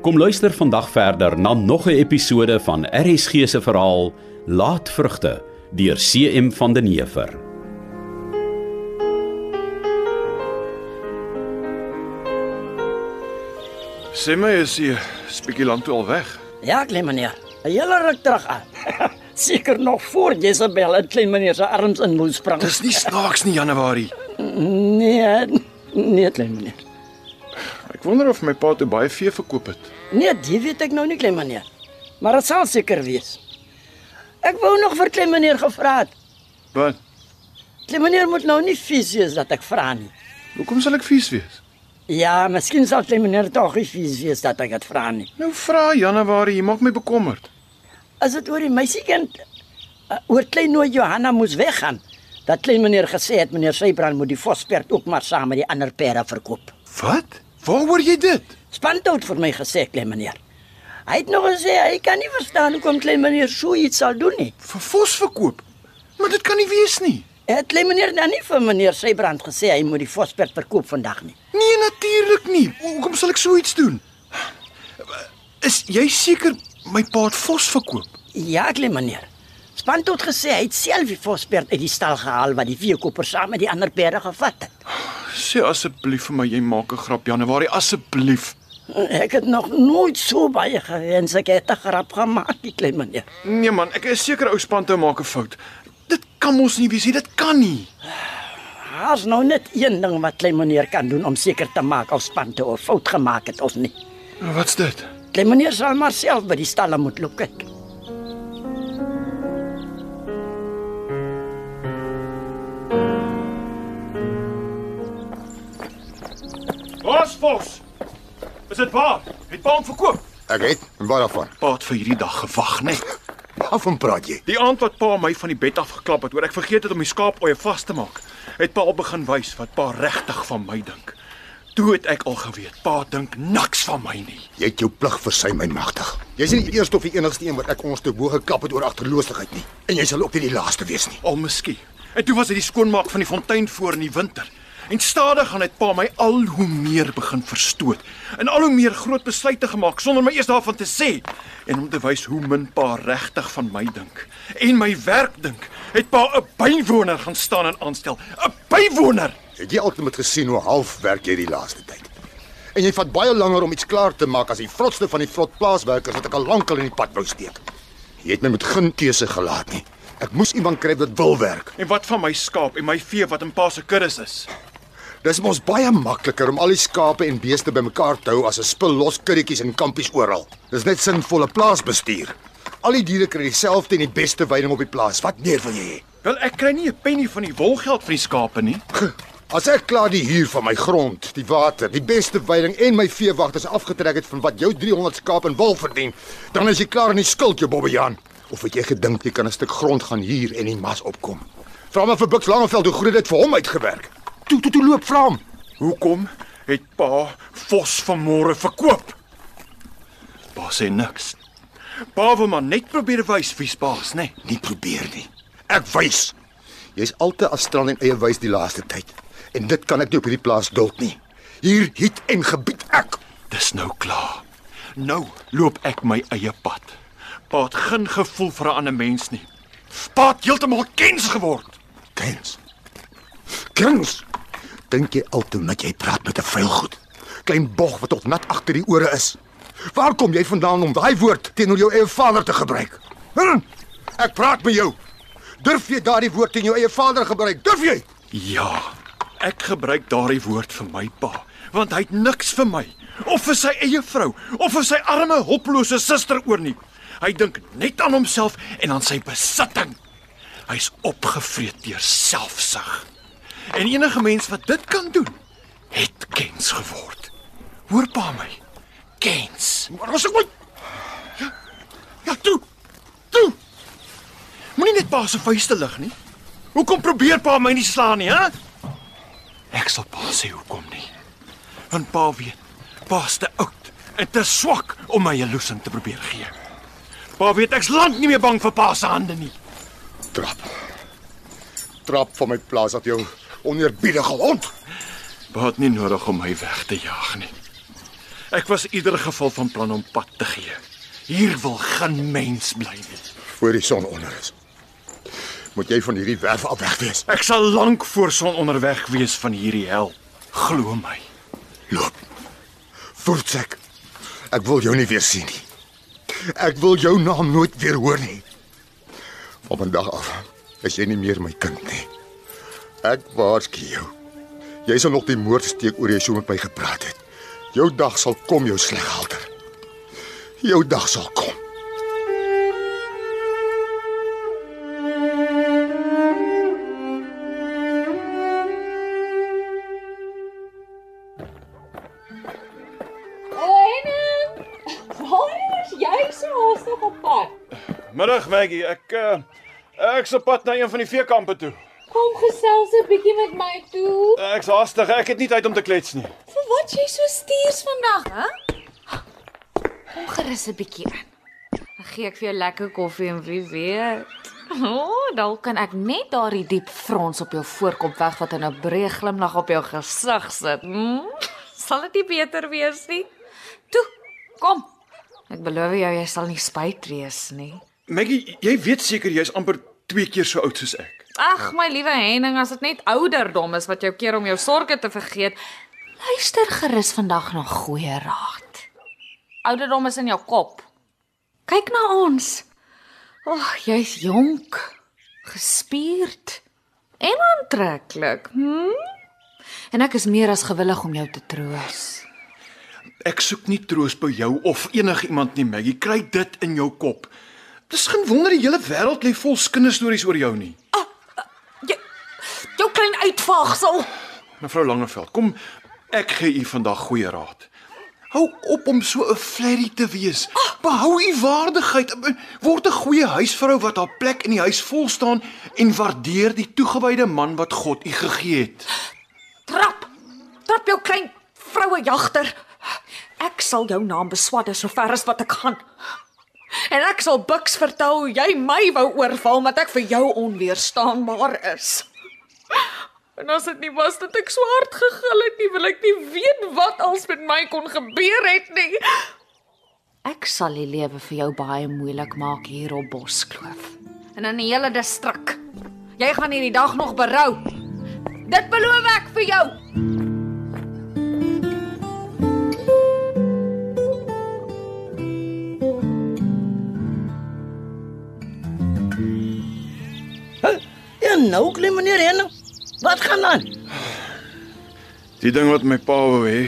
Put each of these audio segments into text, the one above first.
Kom luister vandag verder na nog 'n episode van RSG se verhaal Laatvrugte deur CM van den Heever. Sê my is jy spekulant toe al weg? Ja, klein meneer. 'n Hele ruk terug aan. Seker nog voor Jezebel en klein meneer se arms in moes sprang. Dis nie snaaks nie Januarie. Nee, nee klein meneer. Ek wonder of my pa toe baie vee verkoop het. Nee, dit weet ek nou nie klein meneer. Maar dit sal seker wees. Ek wou nog vir klein meneer gevra het. Wat? Klein meneer moet nou nie vies wees dat ek vra nie. Hoekom sal ek vies wees? Ja, miskien sal klein meneer tog nie vies wees dat ek dit vra nie. Nou vra Januarie, jy maak my bekommerd. As dit oor die meisiekind uh, oor klein nooit Johanna moes weggaan, dat klein meneer gesê het meneer Sybrand moet die vosperd ook maar saam met die ander perde verkoop. Wat? Waar hoor jy dit? Spantout vir my gesê klein meneer. Hy het nog gesê hy kan nie verstaan hoekom klein meneer so iets sal doen nie. Vir vos verkoop. Maar dit kan nie wees nie. Het klein meneer dan nie vir meneer Sybrand gesê hy moet die vosperd verkoop vandag nie. Nee, natuurlik nie. Hoekom sal ek so iets doen? Is jy seker my pa het vos verkoop? Ja, klein meneer. Spantout gesê hy het self die vosperd uit die stal gehaal wat die veekoper saam met die ander perde gevat het. Sê asseblief vir my jy maak 'n grap Januarie, asseblief. Ek het nog nooit so baie gewens ek het 'n grap gemaak, die klein meneer. Nee man, ek is seker ou Spanto maak 'n fout. Dit kan mos nie wees nie, dit kan nie. Daar's nou net een ding wat klein meneer kan doen om seker te maak of Spanto 'n fout gemaak het of nie. Nou, Wat's dit? Klein meneer sal maar self by die stalle moet loop kyk. Dit waar? Het pa hom verkoop? Ek het en wat daarvan? Pa het vir hierdie dag gewag, né? Waarvan praat jy? Die aand wat pa my van die bed af geklap het, oor ek vergeet het om die skaapoeie vas te maak, het pa al begin wys wat pa regtig van my dink. Toe het ek al geweet, pa dink niks van my nie. Jy het jou plig versuim, my magtig. Jy's nie die eerste of die enigste een wat ek ons te bo geklap het oor agterloosheid nie. En jy sal ook nie die laaste wees nie. Al miskien. En toe was dit die skoonmaak van die fontein voor in die winter. En stadig gaan het pa my al hoe meer begin verstoot en al hoe meer groot besluite gemaak sonder my eers daarvan te sê en om te wys hoe min pa regtig van my dink en my werk dink. Het pa 'n bywoner gaan staan en aanstel. 'n Bywoner. Het jy altyd gesien hoe half werk jy die laaste tyd? En jy vat baie langer om iets klaar te maak as die vrotste van die vrot plaaswerkers wat ek al lankal in die pad wou steek. Jy het my met geen keuse gelaat nie. Ek moes iemand kry wat wil werk. En wat van my skaap en my vee wat in pa se kuddes is? Dis mos baie makliker om al die skape en beeste bymekaar te hou as 'n spul los kuddeltjies en kampies oral. Dis net sinvolle plaasbestuur. Al die diere kry dieselfde en die beste veiding op die plaas. Wat meer wil jy hê? Wel ek kry nie 'n penny van die wolgeld vir die skape nie. As ek klaar die huur van my grond, die water, die beste veiding en my veewagters afgetrek het van wat jou 300 skaap en wol verdien, dan is jy klaar in die skuld, jou Bobbejaan. Of het jy gedink jy kan 'n stuk grond gaan huur en die mas opkom? Vra maar vir Bux Langeveld hoe groot dit vir hom uitgewerk. Toe toe toe loop vra hom. Hoekom het pa Vos vanmôre verkoop? Pa sê niks. Pa wil maar net probeer wys wie's baas, né? Nee. Nie probeer nie. Ek wys. Jy's altyd astral en eie wys die laaste tyd. En dit kan ek nie op hierdie plaas duld nie. Hier het en gebied ek. Dis nou klaar. Nou loop ek my eie pad. Pa het geen gevoel vir 'n ander mens nie. Pa het heeltemal kens geword. Kens. Kens. Dink jy altoe dat jy praat met 'n vuilgoed? Klein bog wat tot nat agter die ore is. Waar kom jy vandaan om daai woord teenoor jou eie vader te gebruik? Hm? Ek praat met jou. Durf jy daardie woord teen jou eie vader gebruik? Durf jy? Ja, ek gebruik daardie woord vir my pa, want hy het niks vir my of vir sy eie vrou of vir sy arme hulpelose suster oor nie. Hy dink net aan homself en aan sy besitting. Hy's opgevreet deur selfsug. En enige mens wat dit kan doen, het kens geword. Hoor pa my. Kens. Maar as ek my Ja, toe. Toe. Moenie net pa se vuiste lig nie. Hoekom probeer pa my nie slaan nie, hè? Ek sal pa sê hoekom nie. Want pa weet, pa's te oud en te swak om my 'n loosing te probeer gee. Pa weet ek's lank nie meer bang vir pa se hande nie. trap. Trap van my plaas af jou oneerbiedige hond. Het nie nodig om my weg te jaag nie. Ek was in ieder geval van plan om pad te gee. Hier wil geen mens bly nie. Voor die son onder is. Moet jy van hierdie werf af weg wees. Ek sal lank voor son onderweg wees van hierdie hel. Glo my. Loop. Voortsek. Ek wil jou nie weer sien nie. Ek wil jou naam nooit weer hoor nie. Van vandag af is jy nie meer my kind nie. Ek waarsku jou. Jy sal nog die moord steek oor jy so met my gepraat het. Jou dag sal kom, jou sleghalter. Jou dag sal kom. Middag Maggie, ek uh, ek se pad na een van die veekampe toe. Kom gesels 'n bietjie met my toe. Ek's haastig, ek het nie tyd om te klets nie. Vir wat jy so stuurs vandag, hè? Kom gerus 'n bietjie in. Dan gee ek vir jou lekker koffie en wie weet. O, oh, dalk kan ek net daardie diep frons op jou voorkop wegvat en 'n breë glimlag op jou gesig sit. Mm? Sal dit nie beter wees nie? Toe, kom. Ek beloof jou jy sal nie spyt wees nie. Maggie, jy weet seker jy's amper 2 keer so oud soos ek. Ag my liewe Henning, as dit net ouderdom is wat jou keer om jou sorges te vergeet, luister gerus vandag na goeie raad. Ouderdom is in jou kop. Kyk na ons. Ag, oh, jy's jonk, gespierd en aantreklik. Hm? En ek is meer as gewillig om jou te troos. Ek soek nie troos by jou of enigiemand nie, Maggie. Kry dit in jou kop. Dis geen wonder die hele wêreld lê vol kinderstories oor jou nie. Jy jou klein uitvaagsel. Mevrou Langeveld, kom ek gee u vandag goeie raad. Hou op om so 'n flerry te wees. Behou u waardigheid. Word 'n goeie huisvrou wat haar plek in die huis vol staan en waardeer die toegewyde man wat God u gegee het. Trap. Trap jou klein vroue jagter. Ek sal jou naam beswadder so ver as wat ek gaan. En ek sal Bux vertel jy my wou oorval omdat ek vir jou onweerstaanbaar is. En as dit nie was dat ek so hard gegil het nie, wil ek nie weet wat als met my kon gebeur het nie. Ek sal die lewe vir jou baie moeilik maak hier op Boskloof. En in die hele distrik. Jy gaan hierdie dag nog berou. Dit beloof ek vir jou. En nou klim meneer Henning. Wat gaan aan? Die ding wat my pa wou hê,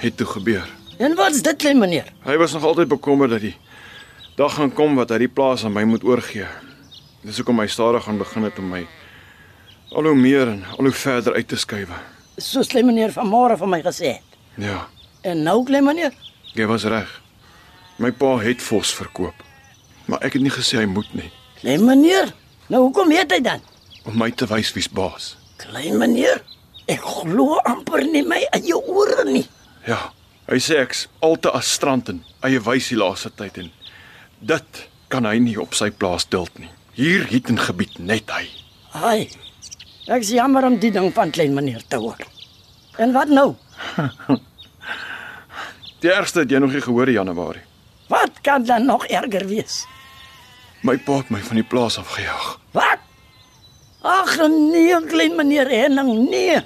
het toe gebeur. En wat's dit klein meneer? Hy was nog altyd bekommerd dat die dag gaan kom wat hy die plaas aan my moet oorgee. Dis hoekom hy stadig gaan begin het om my al hoe meer en al hoe verder uit te skuif. Soos klein meneer vanmôre vir my gesê het. Ja, En nou klein meneer? jy was reg. My pa het vos verkoop. Maar ek het nie gesê hy moet nie Klein meneer. Nou hoekom weet hy dan? om my te wys wie's baas. Klein meneer, ek glo amper nie my eie ore nie. Ja, hy sê ek's al te astrant en eie wys die laaste tyd en dit kan hy nie op sy plaas duld nie. Hier het 'n gebied net hy. Ai. Ek sien jammer om die ding van klein meneer te hoor. En wat nou? Die ergste het jy nog nie gehoor in Januarie. Wat kan dan nog erger wees? My pa het my van die plaas afgejaag. Wat? Ag nee, klein meneer Henning, nee.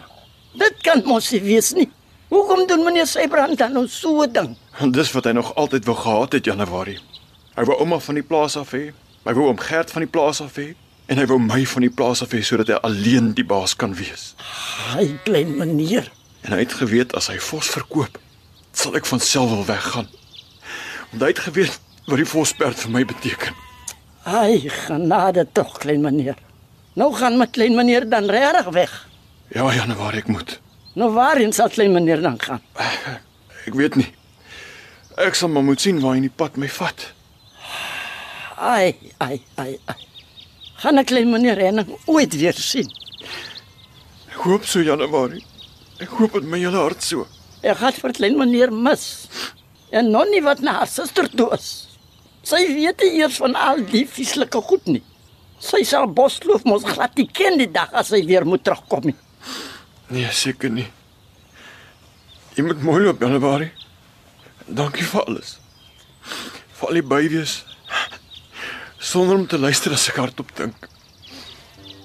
Dit kan mos nie wees nie. Hoekom doen meneer Sybrand dan nou so 'n ding? En dis wat hy nog altyd wou gehad het Januarie. Hy wou ouma van die plaas af hê. Hy wou oom Gert van die plaas af hê en hy wou my van die plaas af hê sodat hy alleen die baas kan wees. Ai, klein meneer. En hy het geweet as hy vos verkoop, sal ek van self wil weggaan. Want hy het geweet wat die vosperd vir my beteken. Ai, genade tog, klein meneer. Nou gaan my klein meneer dan regtig weg. Ja, Januarie ek moet. Nou waarheen sal klein meneer dan gaan? Ek weet nie. Ek sal maar moet sien waar hy die pad my vat. Ai, ai, ai, ai. Gaan ek klein meneer Henning ooit weer sien? Ek hoop so Januarie. Ek hoop dit my hele hart so. Ek gaan vir klein meneer mis. En nonnie wat na haar suster toe is. Sy weet nie eers van al die vieslike goed nie. Sy sal Bosloof mos glad nie ken die dag as sy weer moet terugkom nie. Nee, seker nie. Jy moet mooi loop Januarie. Dankie vir alles. Vir al die bywees. Sonder om te luister as ek hardop dink.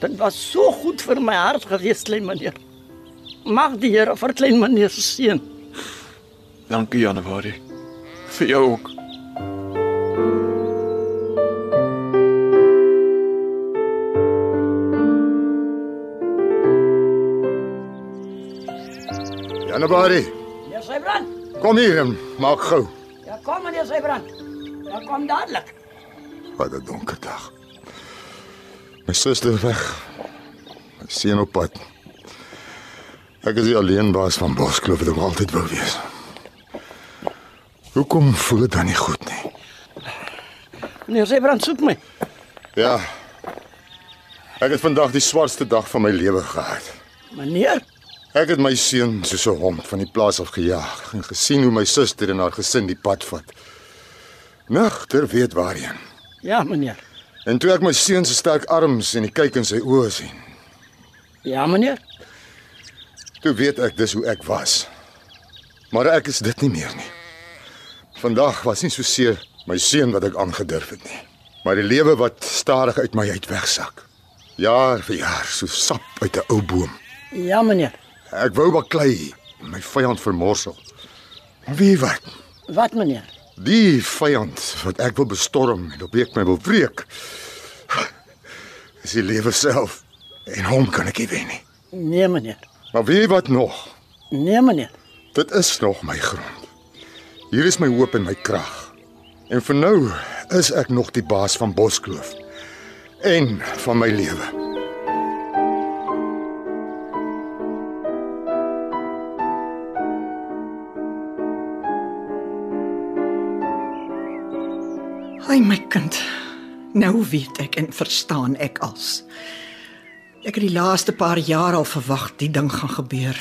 Dit was so goed vir my hart gewees, klein meneer. Mag die Here vir klein meneer seën. Dankie Januarie. Vir jou ook. Januarie, Ja, Sybrand. kom hier en maak gou. Ja, kom meneer Sybrand. Ja, kom dadelik. Wat 'n donker dag. My suster weg. My seun op pad. Ek is alleen baas van Boskloof wat ek altyd wou wees. Hoekom voel dit dan nie goed nie? Meneer Sybrand soek my. Ja. Ek het vandag die swartste dag van my lewe gehad. Meneer, Ek het my seun soos 'n hond van die plaas af gejaag en gesien hoe my suster en haar gesin die pad vat. Nagter weet waarheen. ja meneer. En toe ek my seun se sterk arms en die kyk in sy oë sien, Ja meneer. toe weet ek dis hoe ek was. Maar ek is dit nie meer nie. Vandag was nie so seer my seun wat ek aangedurf het nie, maar die lewe wat stadig uit my uit wegsak. Jaar vir jaar so sap uit 'n ou boom. Ja meneer. Ek wou baklei, my vyand vermorsel. Maar wie wat? Wat meneer? Die vyand wat ek wil bestorm en op wie ek my wil wreek. Is die lewe self. En hom kan ek nie wen nie. Nee meneer. Maar jy wat nog? Nee meneer. Dit is nog my grond. Hier is my hoop en my krag. En vir nou is ek nog die baas van Boskloof en van my lewe. Ai my kind. Nou weet ek en verstaan ek als. Ek het die laaste paar jaar al verwag die ding gaan gebeur.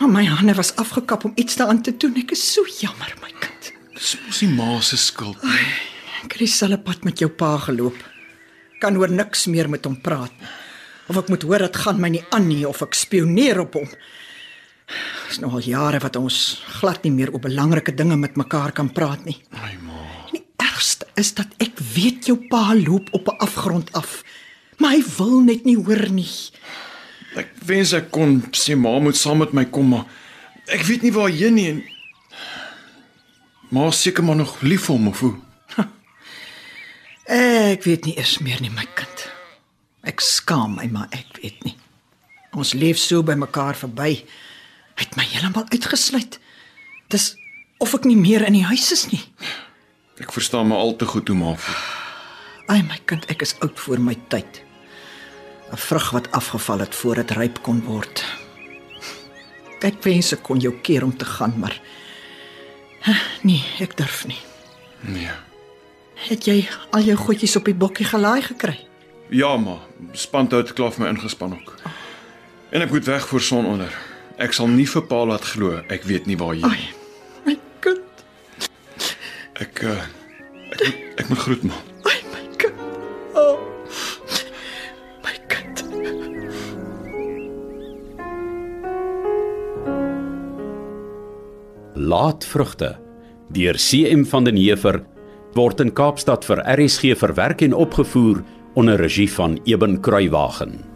Maar my hande was afgekap om iets daaraan te doen. Ek is so jammer, my kind. Dis mos nie ma se skuld nie. Ek het dieselfde pad met jou pa geloop. Kan oor niks meer met hom praat nie. Of ek moet hoor dit gaan my nie aan nie of ek spioneer op hom. Dis nou al jare wat ons glad nie meer oor belangrike dinge met mekaar kan praat nie. Ai ma. En die ergste is dat ek weet jou pa loop op 'n afgrond af. Maar hy wil net nie hoor nie. Ek wens ek kon sê ma moet saam met my kom, maar ek weet nie waarheen nie. En... Ma is seker maar nog lief vir hom of hoe? Ek weet nie eens meer nie, my kind. Ek skaam my, maar ek weet nie. Ons leef so by mekaar verby. Hy het my heeltemal uitgesluit. Dis of ek nie meer in die huis is nie. Ek verstaan maar al te goed hoe ma voel. Ai my kind, ek is oud voor my tyd. 'n Vrug wat afgeval het voor dit ryp kon word. Ek wens ek kon jou keer om te gaan, maar nee, ek durf nie. Nee. Het jy al jou goedjies op die bokkie gelaai gekry? Ja, ma, spanhou het klaar vir my ingespan ook. En ek moet weg voor sononder. Ek sal nie vir pa laat glo ek weet nie waarheen nie. My kind, Ek uh, ek moet, ek moet groet ma. ai my kind. Oh. My kind. Laatvrugte deur CM van den Heever word in Kaapstad vir RSG verwerk en opgevoer onder regie van Eben Kruiwagen.